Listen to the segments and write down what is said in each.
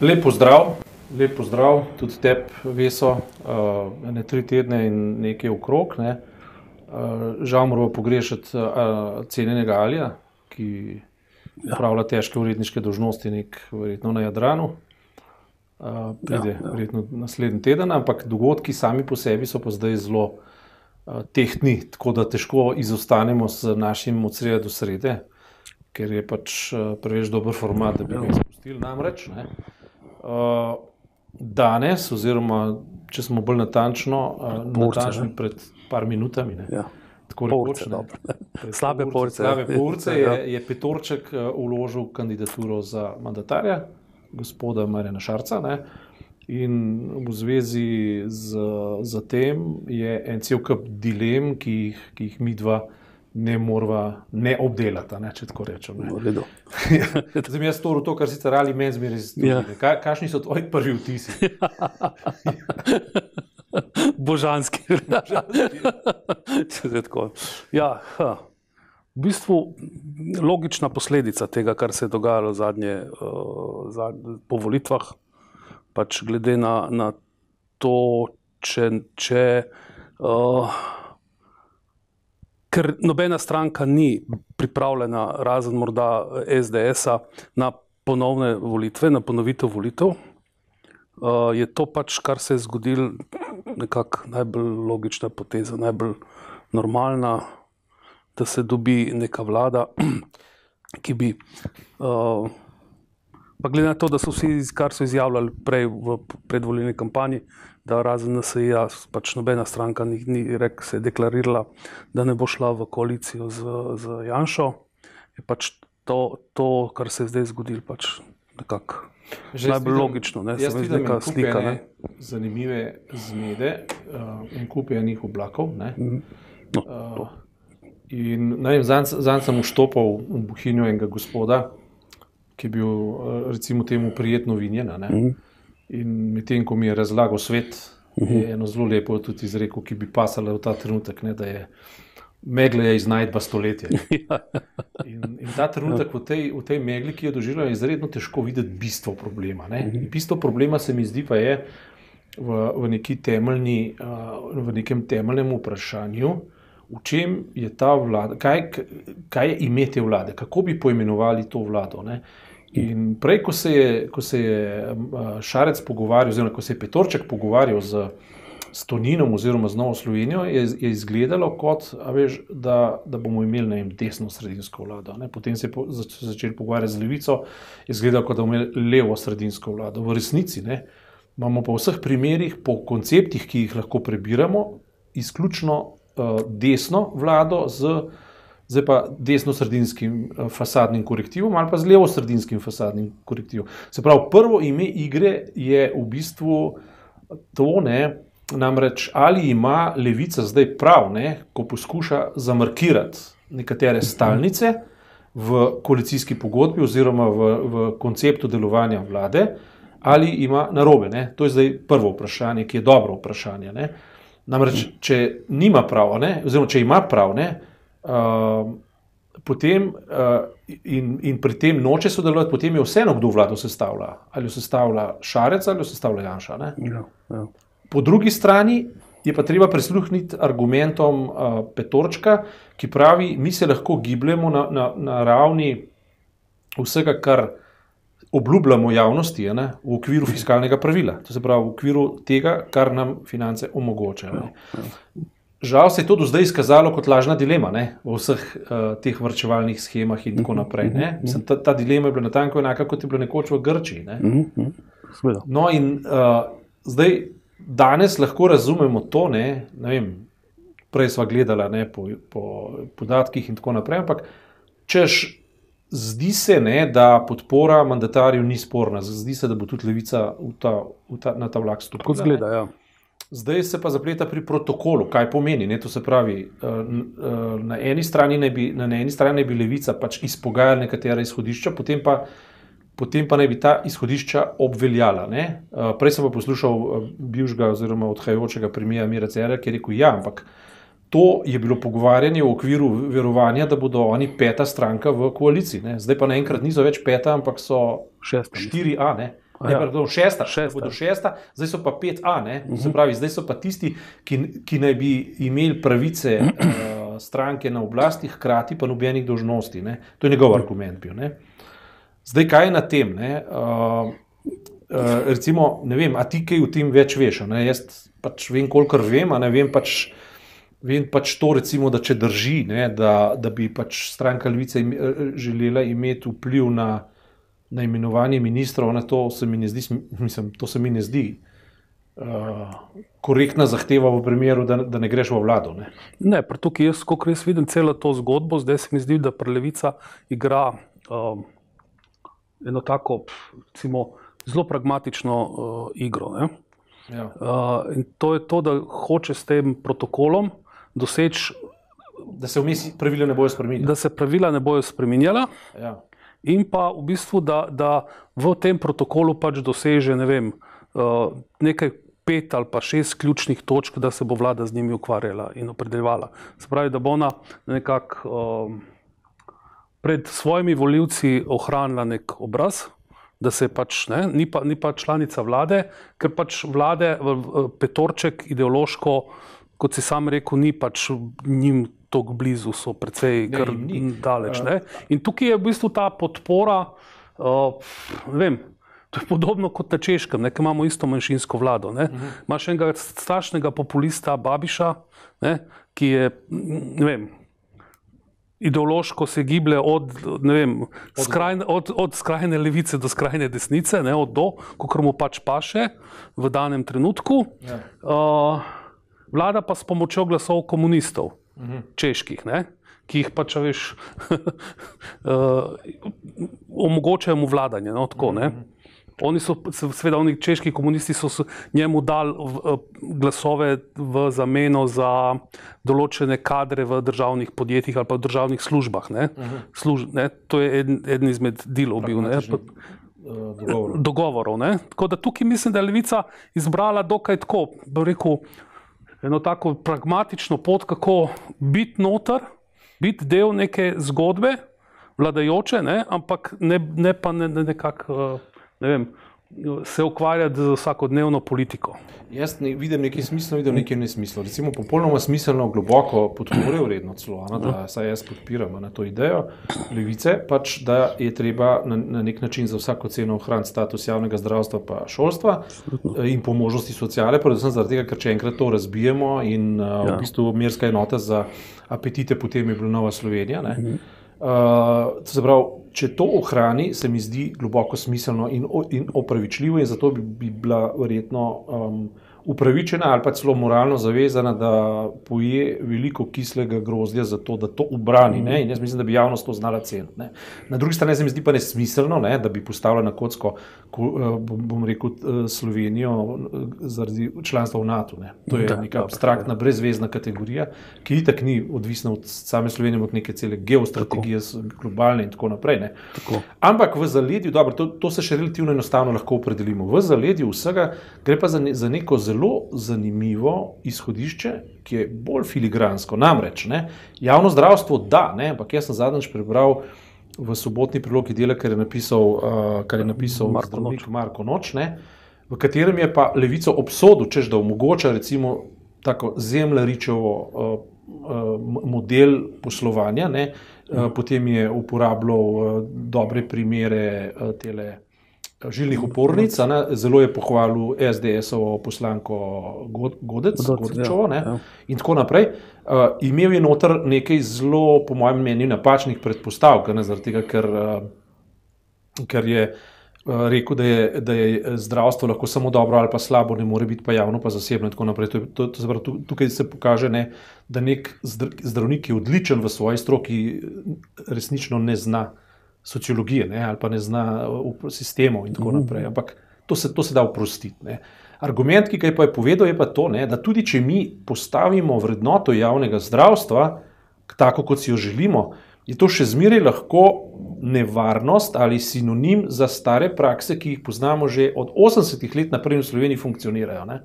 Lep pozdrav, lep pozdrav tudi tebi, Veso, uh, ne tri tedne in nekaj okrog. Ne. Uh, žal moramo pogrešati uh, cenjenega Alija, ki upravlja težke uredniške dožnosti, nek verjetno na Jadranu. Uh, pride ja, ja. verjetno naslednji teden, ampak dogodki sami po sebi so pa zdaj zelo uh, tehtni, tako da težko izostanemo z našim od sreda do srede, ker je pač uh, preveč dober format, da bi ga izpustili. Namreč, ne, uh, danes, oziroma če smo bolj natančno, uh, natančni pred par minutami. Ne, Ja. Tako Porce, rekoč, ne, Slabe porce. Slabe porce je, Ja. je Petorček uh, vložil kandidaturo za mandatarja, gospoda Marjana Šarca. Ne. In v zvezi z, z tem je en cel kup dilem, ki jih, ki jih mi dva ne morava ne obdelati, ne, če tako rečem. Redu. Zdaj mi je storil to, kar sicer ali meni zmeraj zdi. Ja. Ja. Kakšni so tvoji prvi vtisi? Božanski. Tako. Ja, ha. v bistvu logična posledica tega, kar se je dogajalo zadnje, uh, zadnje, po volitvah, pač glede na, na to, če. če uh, Ker nobena stranka ni pripravljena, razen morda SDS-a, na ponovne volitve, na ponovitev volitev, uh, je to pač, kar se je zgodilo, nekako najbolj logična poteza, najbolj normalna, da se dobi neka vlada, ki bi. Uh, pa glede na to, da so vsi, kar so izjavljali prej v predvoljeni kampanji, da razen NSA, pač nobena stranka ni, ni rek, se je deklarirala, da ne bo šla v koalicijo z, z Janšo, je pač to, to, kar se je zdaj zgodilo, pač nekako Že najbolj vidim- logično. Ne, neka en kup slika. Ne. Zanimive zmede uh, in kup enih oblakov. Ne? No, to. In ne vem, zanj, zanj sem vstopil v bohinjo enega gospoda, ki je bil eh, recimo temu prijetno vinjen. ne. Mhm. In medtem, ko mi je razlagal svet, je eno zelo lepo tudi izrekel, ki bi pasala v ta trenutek, ne, da je megla je iznajdba stoletja. In, in ta trenutek v tej, v tej megli, ki jo doživljam, je izredno težko videti bistvo problema. In Bistvo problema se mi zdi pa je v, v, temeljni, uh, v nekem temeljnem vprašanju, v čem je ta vlada, kaj, kaj je ime te vlade, kako bi poimenovali to vlado. Ne? In prej, ko se je, ko se je Šarec pogovarjal, oziroma ko se je Petorček pogovarjal z, s Toninom oziroma z Novo Slovenijo, je, je izgledalo kot, veš, da, da bomo imeli vem, desno-sredinsko vlado. Ne? Potem se je po, zač, začel pogovarjati z Levico, je izgledalo, kot da bomo imeli levo-sredinsko vlado. V resnici ne? imamo pa v vseh primerih, po konceptih, ki jih lahko prebiramo, izključno uh, desno vlado z zdaj pa desno-sredinskim eh, fasadnim korektivom ali pa z levo-sredinskim fasadnim korektivom. Se pravi, prvo ime igre je v bistvu to, ne, namreč ali ima levica zdaj prav, ne, ko poskuša zamarkirati nekatere stalnice v koalicijski pogodbi oziroma v, v konceptu delovanja vlade, ali ima narobe. Ne. To je zdaj prvo vprašanje, ki je dobro vprašanje. Ne. Namreč, če nima prav, ne, oziroma če ima prav, ne, uh, potem uh, in, in pri tem noče sodelovati, potem je vseeno, kdo vlado sestavlja. Ali jo sestavlja Šarec ali jo sestavlja Janša. Ne? Ja, ja. Po drugi strani je pa treba prisluhniti argumentom uh, Petorčka, ki pravi, mi se lahko gibljemo na, na, na ravni vsega, kar obljubljamo javnosti ne, v okviru fiskalnega pravila, to se pravi v okviru tega, kar nam finance omogočajo. Žal se je to do zdaj izkazalo kot lažna dilema ne, v vseh uh, teh vrčevalnih schemah in tako naprej. ne. Mislim, ta, ta dilema je bila natanko enaka, kot je bila nekoč v Grčiji. Ne. Mhm, mhm. No, in uh, zdaj, danes lahko razumemo to, ne, ne vem, prej smo gledali ne, po, po podatkih in tako naprej, ampak češ, zdi se, ne, da podpora mandatarju ni sporna, zdi se, da bo tudi levica v ta, v ta, na ta vlak stopila. Ne. zgleda, ja. Zdaj se pa zapleta pri protokolu, kaj pomeni. Ne? To se pravi, eh, eh, na eni strani naj bi, na eni strani naj bi levica pač izpogajala nekatera izhodišča, potem pa, potem pa naj bi ta izhodišča obveljala. Ne? Eh, Prej sem pa poslušal bivšega oziroma odhajajočega premija Mira Cerja, ki je rekel: Ja, ampak to je bilo pogovarjanje v okviru verovanja, da bodo oni peta stranka v koaliciji. Ne? Zdaj pa naenkrat niso več peta, ampak so Šesta. mislim. 4A. Ne? Ne, ja. pardon, šesta, šesta. šesta, zdaj so pa 5A, uh -huh. se mhm. pravi, zdaj so pa tisti, ki, ki naj bi imeli pravice uh, stranke na oblasti, hkrati pa nobenih dožnosti. Ne. To je njegov argument bil. Ne. Zdaj, kaj je na tem? Uh, uh, recimo, ne vem, a ti kaj v tem več veš? Ne? Jaz pač vem, kolikor vem, a ne vem pač. Vem pač to, recimo, da če drži, ne, da, da bi pač stranka Levice im, želela imeti vpliv na, na imenovanje ministrov, na to se mi ne zdi, mislim, to se mi ne zdi uh, korektna zahteva v primeru, da, da ne greš v vlado. Ne, ne tukaj jaz, kot jaz vidim celo to zgodbo, zdaj se mi zdi, da prelevica igra um, eno tako, recimo, zelo pragmatično uh, igro. Ja. Uh, in to je to, da hoče s tem protokolom doseči. Da se vmesi pravila ne bojo spremenjala. Da se pravila ne bojo spremenjala. Ja in pa v bistvu, da, da v tem protokolu pač doseže ne vem, uh, nekaj pet ali pa šest ključnih točk, da se bo vlada z njimi ukvarjala in opredeljevala. Se pravi, da bo ona nekako uh, pred svojimi voljivci ohranila nek obraz. Da se pač ne, ni pa, ni pa članica vlade, ker pač vlade, petorček, ideološko, kot si sam rekel, ni pač njim tako blizu, so precej ne, kar daleč. Ne? In tukaj je v bistvu ta podpora. Uh, vem, to je podobno kot na češkem, ki imamo isto manjšinsko vlado. Uh mhm. -huh. Imáš enega strašnega populista Babiša, ne, ki je. Vem, Ideološko se giblje od, vem, skrajne, od, od skrajne levice do skrajne desnice, ne, od do, kako mu pač paše v danem trenutku. Ja. Uh, vlada pa s pomočjo glasov komunistov -hmm. čeških, ne? ki jih pač veš, uh, omogočajo mu vladanje. No, tako, -hmm. Oni so, seveda, oni češki komunisti so njemu dali v, glasove v zameno za določene kadre v državnih podjetjih ali pa v državnih službah. Ne? Uh -huh. Služ, ne? To je eden, eden izmed delov bil. Ne? Dogovorov. Dogovorov tako da tukaj mislim, da je Levica izbrala dokaj tako, rekel, eno tako pragmatično pot, kako biti noter, biti del neke zgodbe, vladajoče, ne, ampak ne, ne pa ne, ne nekako, ne vem, se ukvarjati z vsakodnevno politiko. Jaz ne, vidim nekaj smisla, vidim nekaj nesmisla. Recimo, popolnoma smiselno, globoko podporujem vredno celo, ana, da se jaz podpiram na to idejo levice, pač, da je treba na, na nek način za vsako ceno ohraniti status javnega zdravstva in šolstva in po možnosti sociale, predvsem zaradi tega, ker če enkrat to razbijemo in uh, ja. v bistvu merska enota za apetite, potem je bila Nova Slovenija. Mhm. Uh, pravi, če to ohrani, se mi zdi globoko smiselno in, in opravičljivo, in zato bi, bi bila verjetno um, upravičena ali pa celo moralno zavezana, da poje veliko kislega grozdja za to, da to obrani. Ne? In jaz mislim, da bi javnost to znala ceniti. Na drugi strani se mi zdi pa nesmiselno, ne? da bi postavila na kocko, ko, eh, bom, rekel, eh, Slovenijo eh, zaradi članstva v NATO. Ne? To je da, neka abstraktna, brezvezna kategorija, ki itak ni odvisna od same Slovenije, ampak neke cele geostrategije, tako. globalne in tako naprej. Tako. Ampak v zaledju, dobro, to, to se še relativno enostavno lahko opredelimo. V zaledju vsega gre pa za, ne, za neko zelo zelo zanimivo izhodišče, ki je bolj filigransko. Namreč, ne, javno zdravstvo da, ne, ampak jaz sem zadnjič prebral v sobotni prilogi dela, kar je napisal, uh, kar je napisal Marko Noč, Marko Noč ne, v katerem je pa levico obsodil, čež da omogoča recimo tako zemljaričevo uh, uh, model poslovanja, ne, uh, potem je uporabljal uh, dobre primere uh, tele žilnih upornic. Ne, zelo je pohvalil SDS-ovo poslanko Godec, Godečovo ja, ja. in tako naprej. Uh, imel je noter nekaj zelo, po mojem mnenju, napačnih predpostavk, ne, tega, ker, uh, ker je uh, rekel, da je, da je zdravstvo lahko samo dobro ali pa slabo, ne more biti pa javno, pa zasebno. To to, to, to, tukaj se pokaže, ne, da nek zdravnik je odličen v svoji stroki, resnično ne zna sociologije ne, ali pa ne zna v sistemu in tako mhm. naprej. Ampak to se, to se da oprostiti. Argument, ki ga je pa je povedal, je pa to, ne, da tudi če mi postavimo vrednoto javnega zdravstva tako, kot si jo želimo, je to še zmeraj lahko nevarnost ali sinonim za stare prakse, ki jih poznamo že od 80-ih let naprej v Sloveniji funkcionirajo. Ne.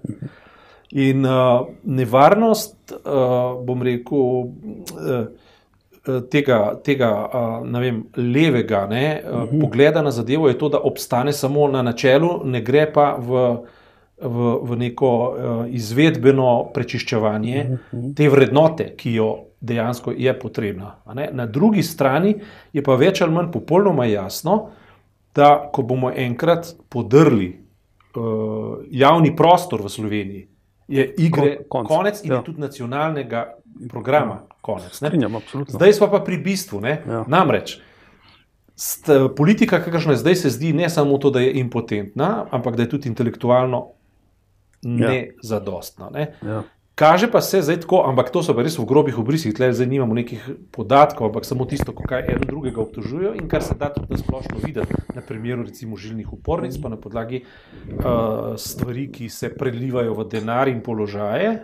In uh, nevarnost, uh, bom rekel, uh, tega, tega vem, levega ne, uh -huh. pogleda na zadevo je to, da obstane samo na načelu, ne gre pa v, v, v neko izvedbeno prečiščevanje uh -huh. te vrednote, ki jo dejansko je potrebna. Na drugi strani je pa več ali manj popolnoma jasno, da ko bomo enkrat podrli uh, javni prostor v Sloveniji, je igre konec, konec in ja. je tudi nacionalnega programa konec. Strinjam, zdaj smo pa pri bistvu. Ja. Namreč. St, politika, kakršna je zdaj, se zdi ne samo to, da je impotentna, ampak da je tudi intelektualno ja. nezadostna. Ne? Ja. Kaže pa se zdaj tako, ampak to so pa res v grobih obrisih, tle zdaj nimamo nekih podatkov, ampak samo tisto, kaj eno drugega obtožujejo in kar se da tudi na splošno videti, na primeru recimo žilnih upornic, pa na podlagi uh, stvari, ki se prelivajo v denar in položaje,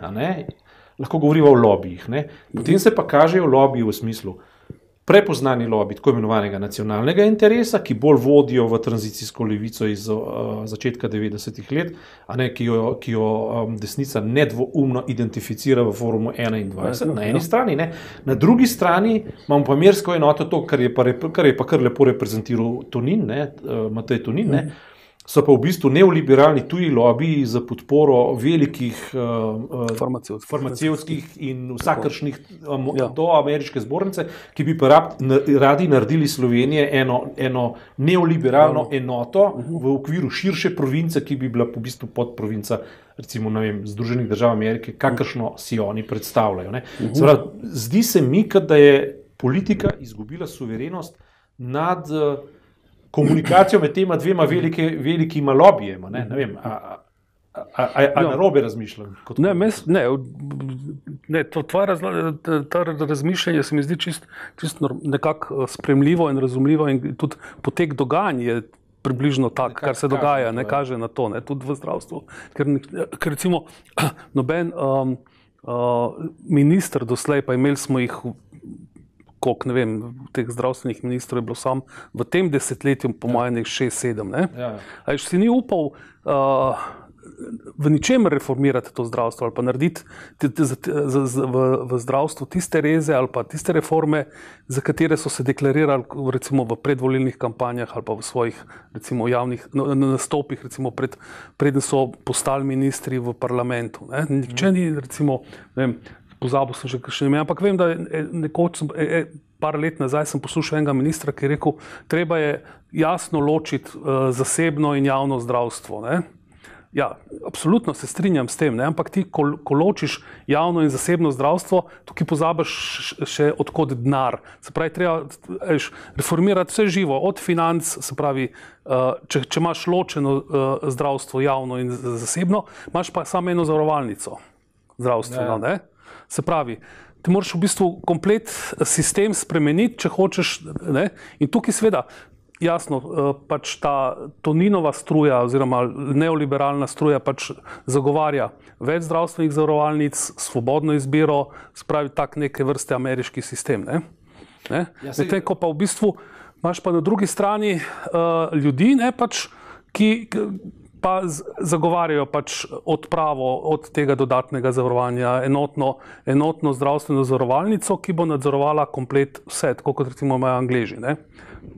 lahko govorimo o lobijih. Ne? Potem se pa kažejo lobiji v smislu prepoznani lobby tako imenovanega nacionalnega interesa, ki bolj vodijo v tranzicijsko levico iz uh, začetka 90-ih let, ne, ki jo, ki jo um, desnica nedvoumno identificira v forumu 21 na eni strani, ne. na drugi strani imamo pa mersko enoto, to, kar je pa, kar je pa kar lepo reprezentiral Tonin, ne, uh, Matej Tonin. Ne, mm so pa v bistvu neoliberalni tuji lobiji za podporo velikih uh, farmacevtskih, farmacevtskih in vsakršnih um, ja. do ameriške zbornice, ki bi pa rab, radi naredili Slovenijo eno, eno neoliberalno ja. enoto uh -huh. v okviru širše province, ki bi bila v bistvu podprovinca. Recimo, vem, Združenih držav Amerike, kakršno si oni predstavljajo. Uh -huh. Zdaj, zdi se mi, da je politika izgubila suverenost nad uh, komunikacijo med tema dvema velike, velikima lobijema. Ne, ne vem, a, a, a, a, ja. na robe razmišljam? Ne, mes, ne, ne, to razla, ta razmišljanje se mi zdi čist, čist nekako eh, spremljivo in razumljivo, in tudi potek dogajanj je. Približno tako, kar se dogaja, ne kaže na to, ne, tudi v zdravstvu. Ker, ker recimo, noben um, uh, minister doslej, pa imeli smo jih koliko ne vem, teh zdravstvenih ministrov je bilo samo v tem desetletju, po ja. mojem, šest, sedem. Ja. Ali si ni upal uh, v ničemer reformirati to zdravstvo ali pa narediti t, t, t, z, z, v, v zdravstvu tiste reze ali pa tiste reforme, za katere so se deklarirali recimo v predvolilnih kampanjah ali pa v svojih recimo, javnih no, nastopih, recimo pred, preden so postali ministri v parlamentu. Ne? Nihče ni recimo. Ne vem, pozabil sem že kakšne ime, ampak vem, da je nekoč, e, e, par let nazaj, sem poslušal enega ministra, ki je rekel, treba je jasno ločiti uh, zasebno in javno zdravstvo. Ne? Ja, absolutno se strinjam s tem, ne? ampak ti, ko, ko ločiš javno in zasebno zdravstvo, tukaj pozabiš še odkot denar. Se pravi, treba eš, reformirati vse živo, od financ, se pravi, uh, če, če imaš ločeno uh, zdravstvo, javno in zasebno, imaš pa samo eno zavarovalnico zdravstveno. Ja. Se pravi, ti moraš v bistvu komplet sistem spremeniti, če hočeš. Ne? In tukaj, seveda, jasno, eh, pač ta Toninova struja, oziroma neoliberalna struja, pač zagovarja več zdravstvenih zavarovalnic, svobodno izbiro, spravi tak neke vrste ameriški sistem. Ne? Ne? Ja, Medtem ko pa v bistvu imaš pa na drugi strani uh, ljudi, ne, pač, ki pa zagovarjajo pač odpravo od tega dodatnega zavarovanja, enotno, enotno zdravstveno zavarovalnico, ki bo nadzorovala komplet vse, tako kot recimo imajo Angliji.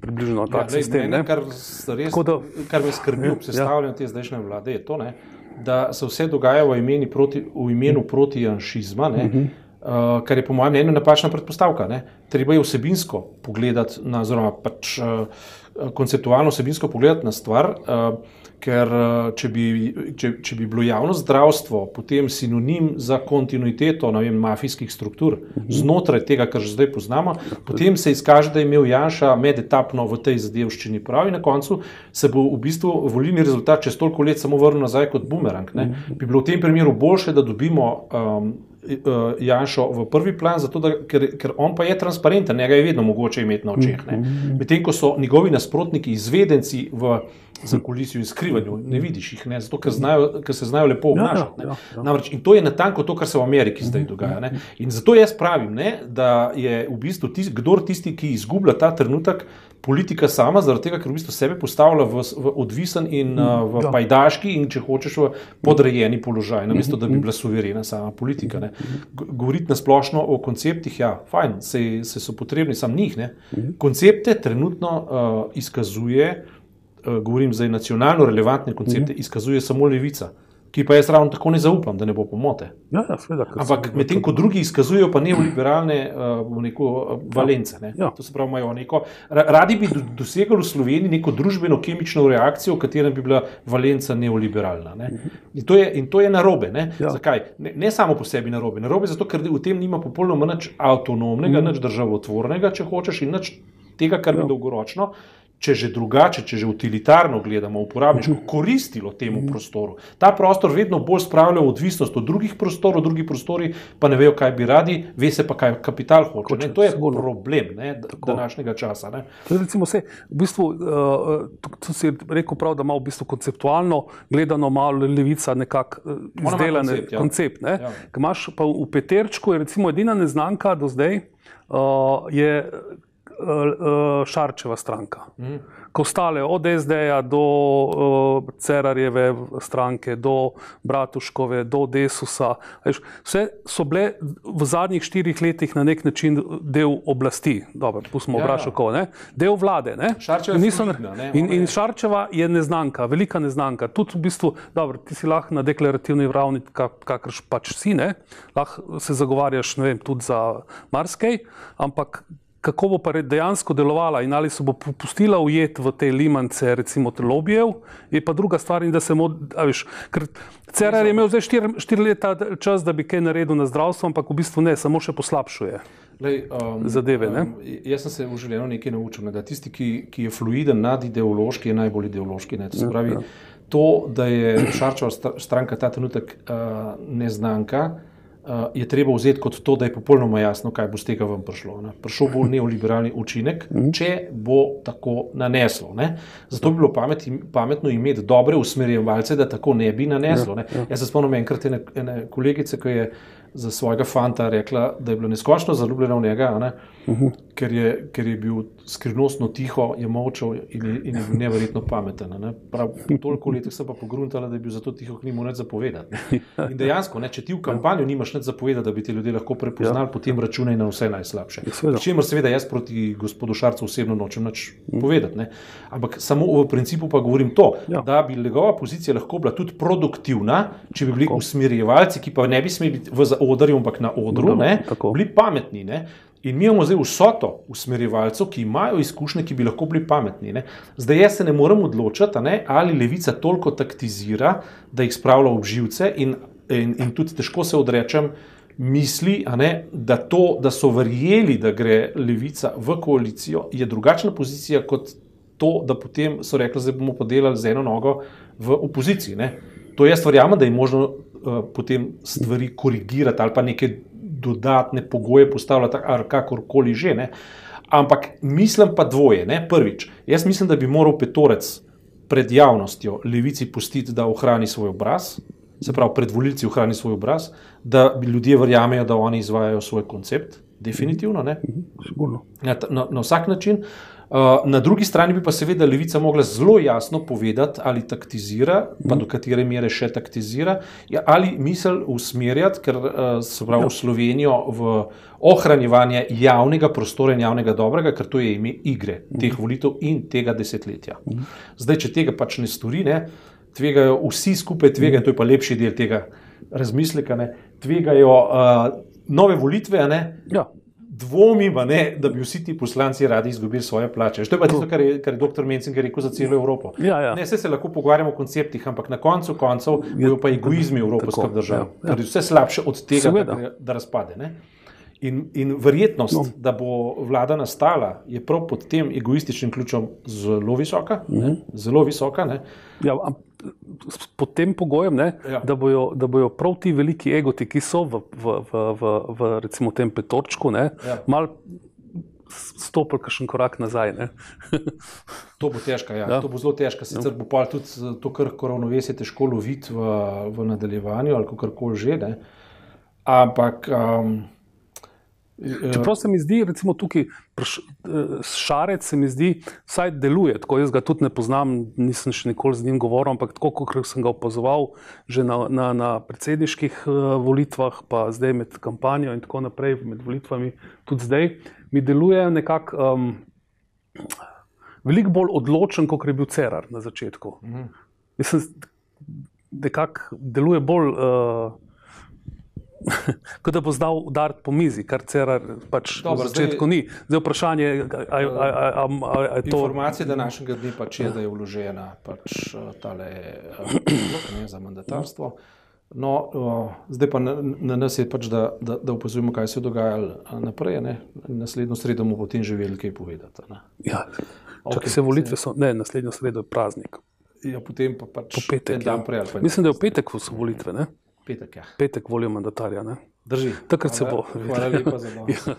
Približno tak ja, sistem. Ne, kar, res, da, kar me skrbi ob ja. sestavljanju ja. te zdajšnje vlade, je to, ne, da se vse dogaja v, proti, v imenu protijanšizma. Uh -huh. Uh, kar je po mojem mnenju napačna predpostavka. Ne? Treba je vsebinsko pogledati, oziroma pač, uh, konceptualno vsebinsko pogledati na stvar. Uh, Ker eh, če bi, če, če bi bilo javno zdravstvo potem sinonim za kontinuiteto vem, mafijskih struktur znotraj tega, kar že zdaj poznamo, potem se izkaže, da je imel Janša medetapno v tej zadevščini prav in na koncu se bo v bistvu volilni rezultat čez toliko let samo vrnil nazaj kot bumerang. Ne? Bi bilo v tem primeru boljše, da dobimo. Um, Janšo v prvi plan, da, ker, ker on pa je transparenten, njega je vedno mogoče imeti na očeh. Medtem ko so njegovi nasprotniki izvedenci v za kulisijo in skrivanju, ne vidiš jih, ne? zato ker, znajo, ker se znajo lepo ja, ja, obnašati. Ja, ja, ja. Namreč, in to je natanko to, kar se v Ameriki zdaj dogaja. Ne? In zato jaz pravim, ne, da je v bistvu tis, kdor tisti, ki izgublja ta trenutek, politika sama, zaradi tega, ker v bistvu sebe postavlja v, v odvisen in uh, v ja. pajdaški in če hočeš v podrejeni položaj, namesto da bi bila suverena sama politika. Ne. Govoriti na splošno o konceptih, ja, fajn, se, se so potrebni, sam njih. Ne. Koncepte trenutno uh, izkazuje, uh, govorim zdaj nacionalno relevantne koncepte, izkazuje samo levica ki pa jaz ravno tako ne zaupam, da ne bo pomote. Ja, ja, sveda, Ampak medtem ko drugi izkazujejo pa neoliberalne uh, neko, uh, valence. Ne? Ja. To se pravi, imajo neko. Radi bi dosegali v Sloveniji neko družbeno-kemično reakcijo, v katerem bi bila valenca neoliberalna. Ne? In, to je, in to je narobe. Ne? Ja. Zakaj? Ne, ne samo po sebi narobe. Narobe zato, ker v tem nima popolnoma nič avtonomnega, mm. nič državotvornega, če hočeš, in nič tega, kar ja. bi dolgoročno če že drugače, če že utilitarno gledamo, uporabniško mhm. koristilo temu mhm. prostoru. Ta prostor vedno bolj spravlja v odvisnost od drugih prostorov, drugi prostori pa ne vejo, kaj bi radi, ve se pa, kaj kapital hoče. Ne? To je problem ne? današnjega časa. Ne? Recimo vse, v bistvu, uh, to si rekel prav, da ima v bistvu konceptualno gledano malo levica nekako uh, izdelan koncept. Ja. koncept ja. Imaš pa v Peterčku, je recimo edina neznanka do zdaj, uh, je uh, Šarčeva stranka. Mm. Ko stale od SD-ja do uh, Cerarjeve stranke, do Bratuškove, do Desusa, veš, vse so bile v zadnjih štirih letih na nek način del oblasti. Dobro, pustimo ja. vprašati, ja. del vlade. Šarčeva, niso, fluidna, ne? in, in Šarčeva je neznanka, velika neznanka. Tudi v bistvu, dobro, ti si lahko na deklarativni ravni, kakrš pač si, lahko se zagovarjaš vem, tudi za Marskej, ampak kako bo pa dejansko delovala in ali se bo popustila ujet v te limance, recimo te lobijev, je pa druga stvar. In da se mu, veš, ker Cerar je imel zdaj štiri, štiri leta čas, da bi kaj naredil na zdravstvo, ampak v bistvu ne, samo še poslabšuje. Lej, um, zadeve. Um, jaz sem se v življenju nekaj naučil, ne, da tisti, ki, ki je fluiden nad ideološki, je najbolj ideološki. Ne, to, ja, pravi, ja. to, da je Šarčeva stranka ta trenutek uh, neznanka, uh, je treba vzeti kot to, da je popolnoma jasno, kaj bo z tega vam prišlo. Ne. Prišel bo neoliberalni učinek, mhm. če bo tako naneslo. Ne. Zato bi bilo pamet, pametno imeti dobre usmerjevalce, da tako ne bi naneslo. Ne. Ja, ja. Jaz se spomnim enkrat ene, ene kolegice, ki je za svojega fanta rekla, da je bila neskončno zaljubljena v njega, ne, uh -huh. ker, je, ker je bil skrivnostno tiho, je molčal in je, in je bil neverjetno pameten. Ne. Prav, toliko let sem pa pogruntala, da je bil zato tiho, ki ni mu nič zapovedati. Ne. In dejansko, ne, če ti v kampanju nimaš nič zapovedati, da bi te ljudje lahko prepoznali, ja. potem računaj na vse najslabše. Ja, Čemer seveda jaz proti gospodu Šarcu osebno nočem nič -huh. povedati. Ne. Ampak samo v principu pa govorim to, ja. da bi njegova pozicija lahko bila tudi produktivna, če bi bili usmerjevalci, ki pa ne bi smeli biti v odru, ampak na odru, ne, bili pametni. Ne. In mi imamo zdaj vsoto usmerjevalcev, ki imajo izkušnje, ki bi lahko bili pametni. Ne. Zdaj jaz se ne morem odločiti, ne, ali levica toliko taktizira, da jih spravlja v živce, in, in, in tudi težko se odrečem misli, da, to, da so verjeli, da gre levica v koalicijo, je drugačna pozicija kot to, da potem so rekli, da bomo podelili z eno nogo v opoziciji. Ne. To jaz verjamem, da je možno uh, potem stvari korigirati ali pa neke dodatne pogoje postavljati, ali kakorkoli že. Ne. Ampak mislim pa dvoje. Ne. Prvič, jaz mislim, da bi moral petorec pred javnostjo levici pustiti, da ohrani svoj obraz, se pravi, pred volilci ohrani svoj obraz, da ljudje verjamejo, da oni izvajajo svoj koncept. Definitivno. Mhm, na, na, na vsak način. Uh, na drugi strani bi pa seveda levica mogla zelo jasno povedati, ali taktizira, pa do katere mere še taktizira, ja, ali misel usmerjati, ker uh, se pravi v Slovenijo v ohranjevanje javnega prostora in javnega dobrega, ker to je ime igre teh volitev in tega desetletja. Zdaj, če tega pač ne stori, ne, tvegajo vsi skupaj, tvegajo, in to je pa lepši del tega razmisleka, ne, tvegajo uh, nove volitve. Ne, ja dvomim, ne, da bi vsi ti poslanci radi izgubili svoje plače. To je pa tisto, kar je, kar je dr. Mencinger rekel za celo Evropo. Ja, ja. Ne, se lahko pogovarjamo o konceptih, ampak na koncu koncev bojo pa egoizmi evropskih držav. Ja, ja. Vse slabše od tega, da, da razpade. Ne. In, in verjetnost, no. da bo vlada nastala, je prav pod tem egoističnim ključem zelo visoka. Mm -hmm. Zelo visoka ja, pod tem pogojem, ne, ja. da, bojo, da bojo prav ti veliki egoti, ki so v, v, v, v, v recimo, tem petorčku, ja. malo stopili kakšen korak nazaj. to bo težko, ja. ja. to bo zelo težko. Sicer ja. bo pa tudi to, kar ravnovesje težko loviti v, v nadaljevanju ali kar koli že. Ne. Ampak. Um, Čeprav se mi zdi, recimo tukaj, šarec se mi zdi, vsaj deluje, tako jaz ga tudi ne poznam, nisem še nikoli z njim govoril, ampak tako kot sem ga opazoval že na, na, na predsedniških volitvah, pa zdaj med kampanjo in tako naprej, med volitvami, tudi zdaj, mi deluje nekako um, veliko bolj odločen, kot je bil Cerar na začetku. Mhm. Mislim, nekako deluje bolj. Uh, kot da bo znal udariti po mizi, kar Cerar pač Dobar, na začetku zdaj, ni. Zdaj vprašanje je, ali je to. Informacija današnjega dne pač je, da je vložena pač tale ne, za mandatarstvo. No, o, zdaj pa na, na nas je pač, da, da, da upozorimo, kaj se je dogajalo naprej. Ne? Naslednjo sredo bomo potem živeli kaj povedati. Ne? Ja, okay, se volitve so, ne, naslednjo sredo je praznik. Ja, potem pa pač po petek. Ja. Prej, Mislim, da je v petek so volitve. Ne? Petek, ja. Petek volijo mandatarja. Ne? Drži. Takrat se bo. Hvala lepa za to.